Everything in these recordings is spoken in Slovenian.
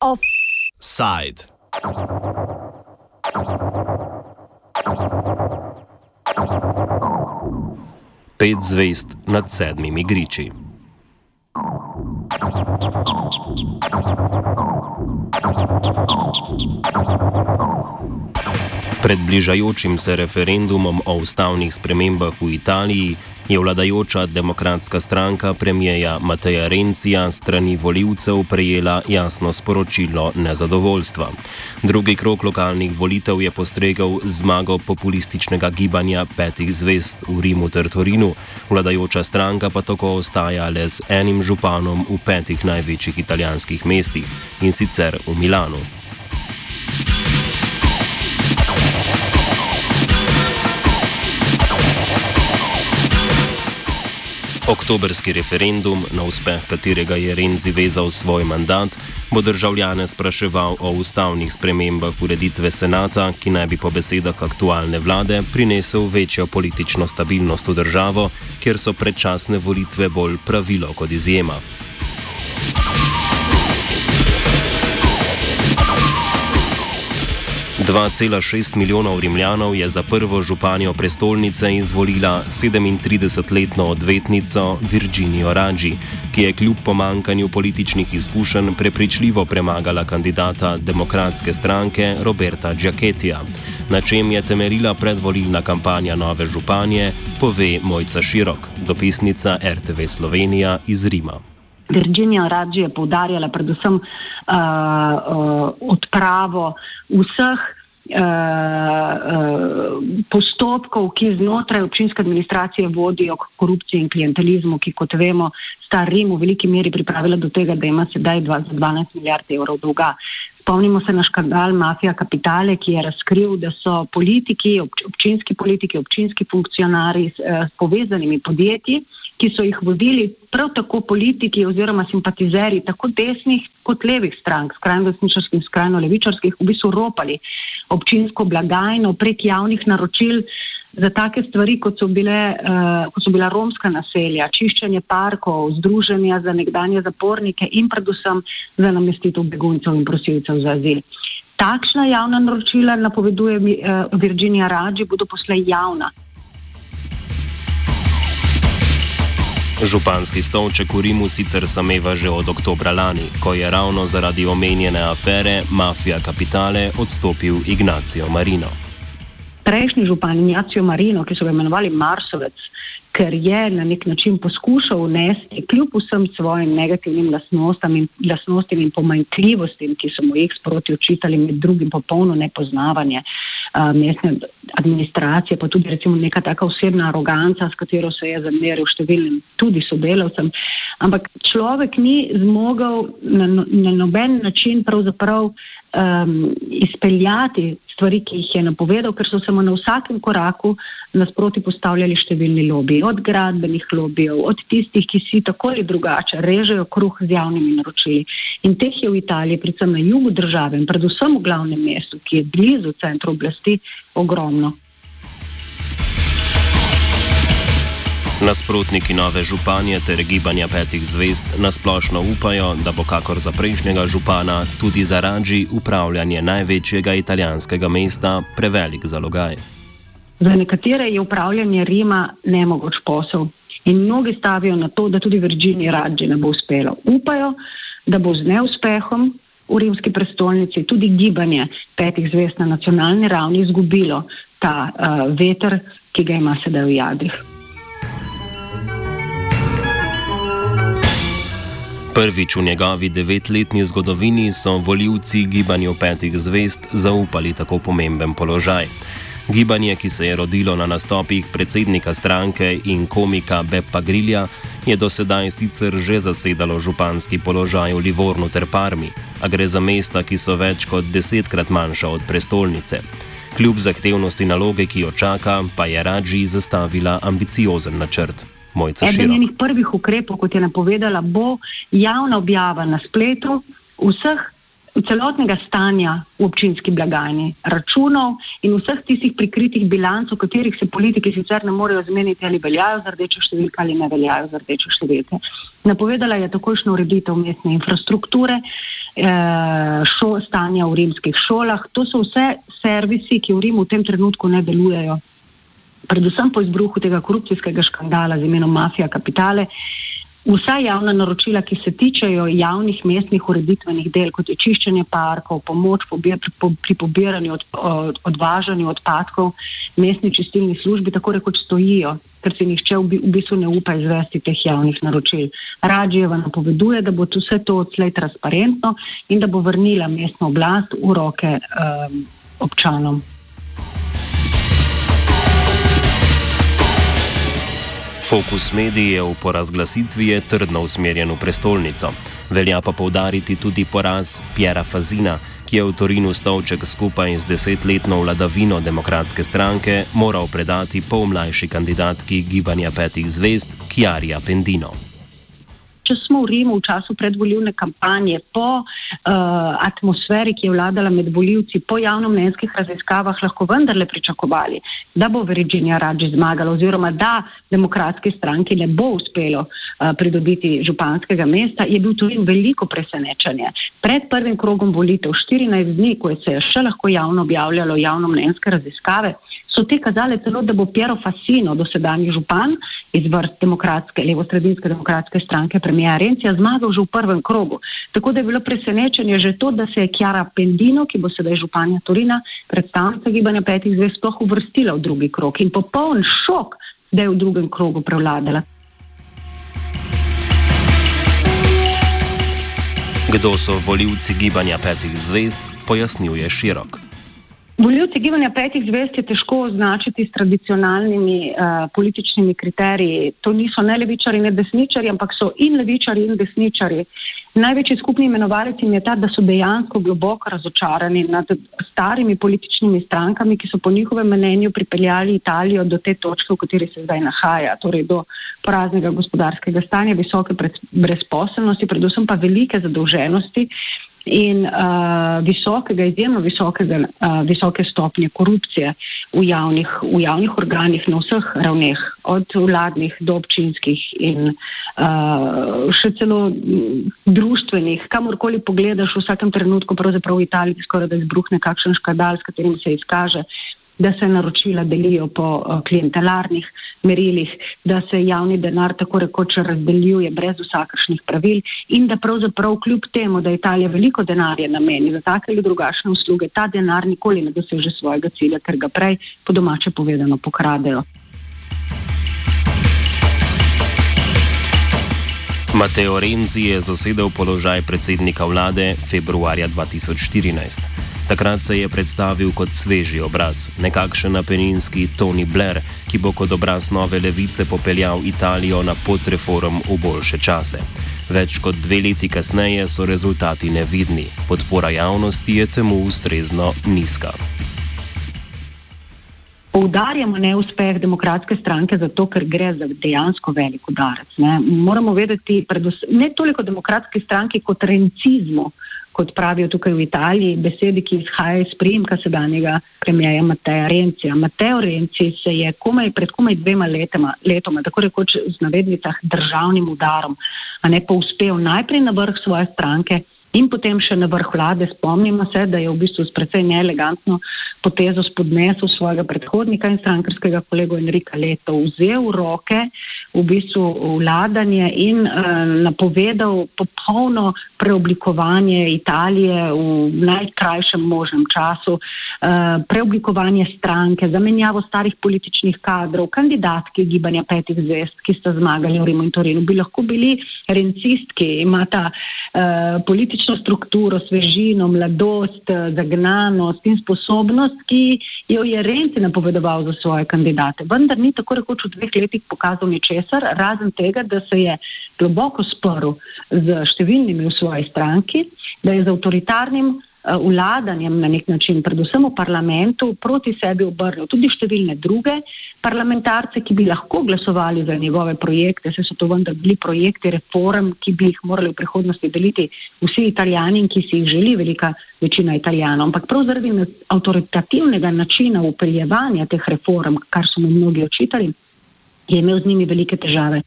Offside. Pet zvest nad sedmimi griči. Pred bližajočim se referendumom o ustavnih spremembah v Italiji je vladajoča demokratska stranka premijeja Mateja Rencija strani voljivcev prejela jasno sporočilo nezadovoljstva. Drugi krok lokalnih volitev je postregal zmago populističnega gibanja petih zvest v Rimu ter Torinu, vladajoča stranka pa tako ostaja le z enim županom v petih največjih italijanskih mestih in sicer v Milanu. Oktobrski referendum, na uspeh katerega je Renzi vezal svoj mandat, bo državljane spraševal o ustavnih spremembah ureditve senata, ki naj bi po besedah aktualne vlade prinesel večjo politično stabilnost v državo, kjer so predčasne volitve bolj pravilo kot izjema. 2,6 milijonov rimljanov je za prvo županjo prestolnice izvolila 37-letno odvetnico Virginijo Raggi, ki je kljub pomankanju političnih izkušenj prepričljivo premagala kandidata demokratske stranke Roberta Giacchetija. Na čem je temeljila predvolilna kampanja nove županje, pove Mojca Širok, dopisnica RTV Slovenija iz Rima. Virginija Raggi je poudarjala predvsem uh, uh, odpravo vseh uh, uh, postopkov, ki znotraj občinske administracije vodijo k korupciji in klientelizmu, ki, kot vemo, sta Rim v veliki meri pripravila do tega, da ima sedaj dva, 12 milijard evrov dolga. Spomnimo se na škandal Mafija Kapitale, ki je razkril, da so politiki, občinski politiki, občinski funkcionari s, s povezanimi podjetji, ki so jih vodili prav tako politiki oziroma simpatizeri tako desnih kot levih strank, skrajno desničarskih, skrajno levičarskih, v bistvu ropali občinsko blagajno prek javnih naročil za take stvari, kot so, bile, uh, kot so bila romska naselja, čiščenje parkov, združenja za nekdanje zapornike in predvsem za namestitev beguncev in prosilcev za azil. Takšna javna naročila, napoveduje uh, Virginija Rađi, bodo poslej javna. Županski stolček v Rimu sicer sameva že od oktobra lani, ko je ravno zaradi omenjene afere Mafija Kapitale odstopil Ignacio Marino. Prejšnji župan Ignacio Marino, ki so ga imenovali Marsovec, ker je na nek način poskušal unesti kljub vsem svojim negativnim lasnostim in, lasnostim in pomanjkljivostim, ki so mu jih sproti očitali, med drugim popolno nepoznavanje mestne administracije, pa tudi recimo neka taka osebna aroganca, s katero se je zameril številnim tudi sodelavcem. Ampak človek ni zmogel na, no, na noben način pravzaprav um, izpeljati stvari, ki jih je napovedal, ker so se mu na vsakem koraku nasproti postavljali številni lobiji, od gradbenih lobijev, od tistih, ki si tako ali drugače režejo kruh z javnimi naročili. In teh je v Italiji, predvsem na jugu države in predvsem v glavnem mestu, ki je blizu centru oblasti, ogromno. Nasprotniki nove županje ter gibanja petih zvest nasplošno upajo, da bo kakor za prejšnjega župana tudi zaradi upravljanja največjega italijanskega mesta prevelik zalogaj. Za nekatere je upravljanje Rima nemogoč posel in mnogi stavijo na to, da tudi Virginiji Radži ne bo uspelo. Upajo, da bo z neuspehom v rimski prestolnici tudi gibanje petih zvest na nacionalni ravni izgubilo ta uh, veter, ki ga ima sedaj v jadih. Prvič v njegovi devetletni zgodovini so voljivci gibanju petih zvest zaupali tako pomemben položaj. Gibanje, ki se je rodilo na nastopih predsednika stranke in komika Beppa Grilja, je do sedaj sicer že zasedalo županski položaj v Livornu ter Parmi, a gre za mesta, ki so več kot desetkrat manjša od prestolnice. Kljub zahtevnosti naloge, ki jo čaka, pa je Radži zastavila ambiciozen načrt. Eden njenih prvih ukrepov, kot je napovedala, bo javna objava na spletu vseh celotnega stanja v občinski blagajni, računov in vseh tistih prikritih bilanc, o katerih se politiki sicer ne morejo zmeniti, ali veljajo za rdečo številko ali ne veljajo za rdečo številko. Napovedala je takošno ureditev mestne infrastrukture, eh, šo, stanja v rimskih šolah. To so vse servisi, ki v Rimu v tem trenutku ne delujejo. Predvsem po izbruhu tega korupcijskega škandala z imenom Mafija Kapitale. Vsa javna naročila, ki se tičejo javnih mestnih ureditvenih del, kot je čiščenje parkov, pomoč pri pobiranju, odvažanju odpadkov, mestni čistilni službi, tako rekoč stojijo, ker se nišče v bistvu ne upa izvesti teh javnih naročil. Radžijeva napoveduje, da bo vse to odslej transparentno in da bo vrnila mestno oblast v roke um, občanom. Fokus medijev po razglasitvi je trdno usmerjen v prestolnico. Velja pa povdariti tudi poraz Pjera Fazina, ki je v Torinu stolček skupaj z desetletno vladavino demokratske stranke moral predati polmlajši kandidatki gibanja petih zvest Kjarja Pendino če smo v Rimu v času predvoljivne kampanje, po uh, atmosferi, ki je vladala med voljivci, po javnomnenjskih raziskavah, lahko vendarle pričakovali, da bo Virginia Radži zmagala oziroma da demokratski stranki ne bo uspelo uh, pridobiti županskega mesta, je bil tudi veliko presenečenje. Pred prvim krogom volitev, 14 dni, ko se je še lahko javno objavljalo javnomnenjske raziskave, so te kazale celo, da bo Piero Fasino, dosedanji župan iz vrst demokratske, levo-sredinske demokratske stranke, premijer Rencija, zmagal že v prvem krogu. Tako da je bilo presenečenje že to, da se je Kjara Pendino, ki bo sedaj županja Torina, predstavnica gibanja petih zvez, sploh uvrstila v drugi krog in popoln šok, da je v drugem krogu prevladala. Kdo so voljivci gibanja petih zvest, pojasnjuje širok. Voljivci gibanja petih zvest je težko označiti s tradicionalnimi uh, političnimi kriteriji. To niso ne levičari, ne desničari, ampak so in levičari, in desničari. Največji skupni imenovalec jim je ta, da so dejansko globoko razočarani nad starimi političnimi strankami, ki so po njihovem mnenju pripeljali Italijo do te točke, v kateri se zdaj nahaja, torej do poraznega gospodarskega stanja, visoke brezposelnosti, predvsem pa velike zadolženosti. Uh, in uh, visokega, izjemno visokega, uh, visoke stopnje korupcije v javnih, v javnih organih na vseh ravneh, od vladnih do občinskih in uh, še celo družbenih. Kamorkoli pogledaš, v vsakem trenutku, pravzaprav v Italiji, skoraj da izbruhne kakšen škandal, s katerim se izkaže, da se naročila delijo po uh, klientelarnih merilih, da se javni denar tako rekoč razdeljuje brez vsakršnih pravil in da pravzaprav kljub temu, da Italija veliko denarja nameni za take ali drugačne usluge, ta denar nikoli ne doseže svojega cilja, ker ga prej po domače povedano pokradejo. Mateo Renzi je zasedel položaj predsednika vlade februarja 2014. Takrat se je predstavil kot sveži obraz, nekakšen apeninski Tony Blair, ki bo kot obraz nove levice popeljal Italijo na pot reform v boljše čase. Več kot dve leti kasneje so rezultati nevidni, podpora javnosti je temu ustrezno nizka. Poudarjamo neuspeh demokratske stranke zato, ker gre za dejansko velik udarec. Ne. Moramo vedeti, predvsem, ne toliko demokratski stranki kot rencizmu, kot pravijo tukaj v Italiji, besedi, ki izhajajo iz prijemka sedanjega premijeja Mateja Rencija. Mateo Renci se je komaj pred komaj dvema letoma, letoma tako rekoč z navednicah državnim udarom, a ne pa uspel najprej na vrh svoje stranke in potem še na vrh vlade. Spomnimo se, da je v bistvu s precej neelegantno potezo spodnesel svojega predhodnika in strankarskega kolego Enrika Leto, vzel v roke v bistvu vladanje in uh, napovedal popolno preoblikovanje Italije v najkrajšem možnem času, uh, preoblikovanje stranke, zamenjavo starih političnih kadrov, kandidatki gibanja petih zvest, ki sta zmagali v Rimu in Torinu, bi lahko bili rencistki, imata uh, politično strukturo, svežino, mladost, zagnanost in sposobnost, ki jo je Renci napovedoval za svoje kandidate. Vendar ni tako rekoč v dveh letih pokazal ničesar, razen tega, da se je globoko sporil z številnimi v svoji stranki, da je z avtoritarnim vladanjem na nek način, predvsem v parlamentu, proti sebi obrnil tudi številne druge parlamentarce, ki bi lahko glasovali za njegove projekte, se so to vendar bili projekti reform, ki bi jih morali v prihodnosti deliti vsi italijani in ki si jih želi velika večina italijanov. Ampak prav zaradi avtoritativnega načina upeljevanja teh reform, kar so mu mnogi očitali, je imel z njimi velike težave.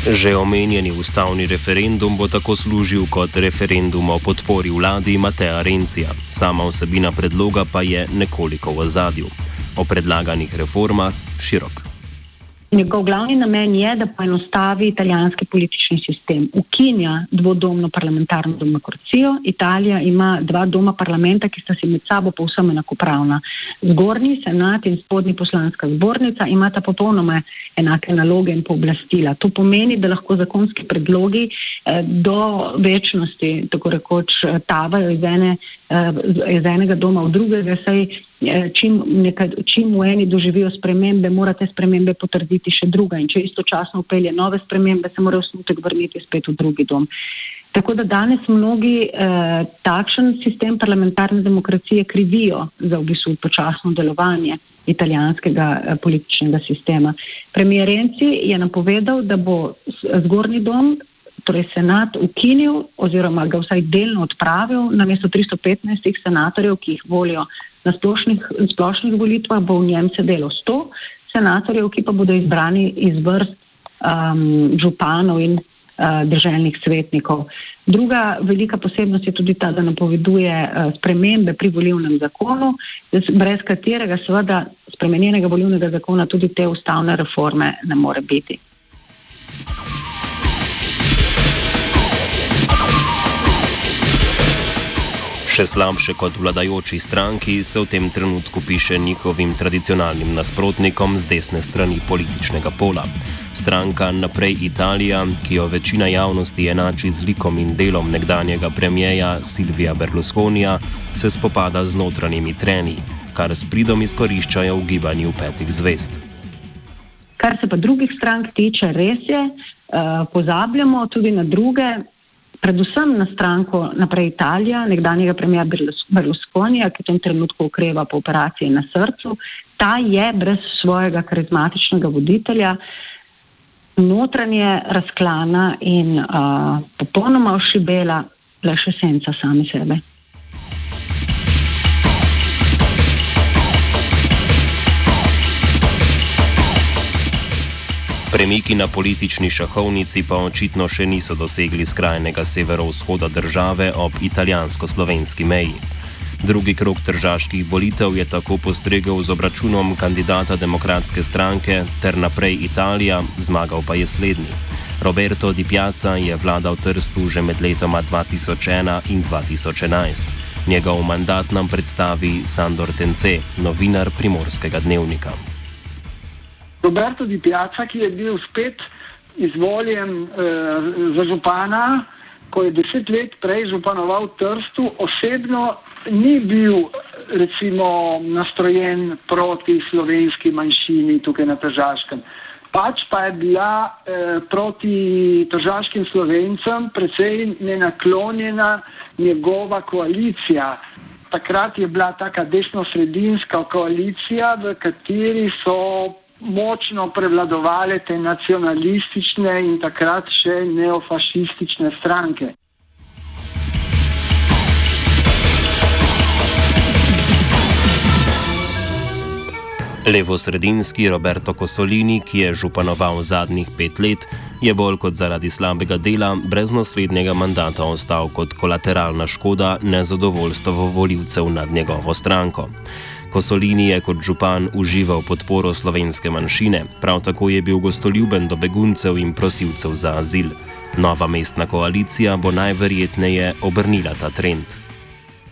Že omenjeni ustavni referendum bo tako služil kot referendum o podpori vladi Mateja Rencija. Sama vsebina predloga pa je nekoliko v zadju. O predlaganih reformah širok. Njegov glavni namen je, da poenostavi italijanski politični sistem, ukinja dvodomno parlamentarno demokracijo. Italija ima dva doma parlamenta, ki sta si med sabo povsem enakopravna. Zgornji senat in spodnji poslanska zbornica imata popolnoma enake naloge in pooblastila. To pomeni, da lahko zakonski predlogi eh, do večnosti, tako rekoč, eh, tavajo iz, ene, iz enega doma v drugega, saj čim, nekaj, čim v eni doživijo spremembe, mora te spremembe potrditi še druga in če istočasno upelje nove spremembe, se mora osnutek vrniti spet v drugi dom. Tako da danes mnogi eh, takšen sistem parlamentarne demokracije krivijo za v bistvu počasno delovanje italijanskega eh, političnega sistema. Premijer Renci je napovedal, da bo zgornji dom, torej senat, ukinil oziroma ga vsaj delno odpravil na mesto 315 senatorjev, ki jih volijo na splošnih, splošnih volitvah, bo v njem sedelo 100 senatorjev, ki pa bodo izbrani iz vrst um, županov in uh, državnih svetnikov. Druga velika posebnost je tudi ta, da napoveduje uh, spremembe pri volivnem zakonu, brez katerega seveda spremenjenega volivnega zakona tudi te ustavne reforme ne more biti. Še slabše kot vladajoči stranki se v tem trenutku piše njihovim tradicionalnim nasprotnikom z desne strani političnega pola. Stranka Naprej Italija, ki jo večina javnosti enači z likom in delom nekdanjega premijeja Silvija Berlusconija, se spopada z notranjimi treni, kar s pridom izkoriščajo v gibanju petih zvest. Kar se pa drugih strank tiče, res je, uh, pozabljamo tudi na druge predvsem na stranko naprej Italija, nekdanjega premija Berlusconija, ki v tem trenutku ukreva po operaciji na srcu. Ta je brez svojega karizmatičnega voditelja notranje razklana in uh, popolnoma ošibela le še senca sami sebe. Premiki na politični šahovnici pa očitno še niso dosegli skrajnega severovzhoda države ob italijansko-slovenski meji. Drugi krok tržaških volitev je tako postregel z obračunom kandidata demokratske stranke ter naprej Italija, zmagal pa je slednji. Roberto Di Piazza je vladal Trstu že med letoma 2001 in 2011. Njegov mandat nam predstavi Sandor Tence, novinar primorskega dnevnika. Roberto Di Piazza, ki je bil spet izvoljen eh, za župana, ko je deset let prej županoval Trstu, osebno ni bil recimo nastrojen proti slovenski manjšini tukaj na Težaškem. Pač pa je bila eh, proti težaškim slovencem precej nenaklonjena njegova koalicija. Takrat je bila taka desno-sredinska koalicija, v kateri so močno prevladovale te nacionalistične in takrat še neofašistične stranke. Levo-sredinski Roberto Kosolini, ki je županoval zadnjih pet let, je bolj kot zaradi slabega dela brez naslednjega mandata ostal kot kolateralna škoda nezadovoljstva voljivcev nad njegovo stranko. Kosolini je kot župan užival podporo slovenske manjšine, prav tako je bil gostoljuben do beguncev in prosilcev za azil. Nova mestna koalicija bo najverjetneje obrnila ta trend.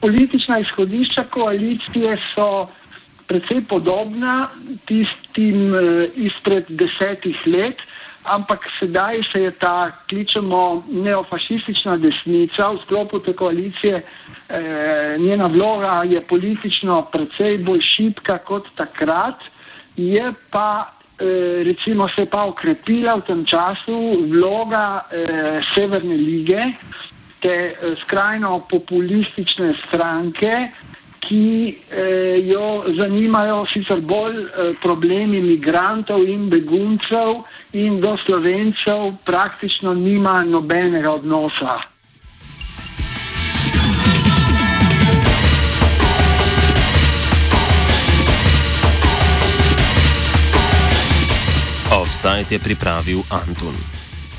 Politična izhodišča koalicije so precej podobna tistim eh, izpred desetih let ampak sedaj se je ta, kličemo, neofašistična desnica v sklopu te koalicije, eh, njena vloga je politično precej bolj šipka kot takrat, je pa recimo se je pa okrepila v tem času vloga Severne lige, te skrajno populistične stranke, ki jo zanimajo sicer bolj problemi migrantov in beguncev in do slovencev praktično nima nobenega odnosa. Offside je pripravil Anton.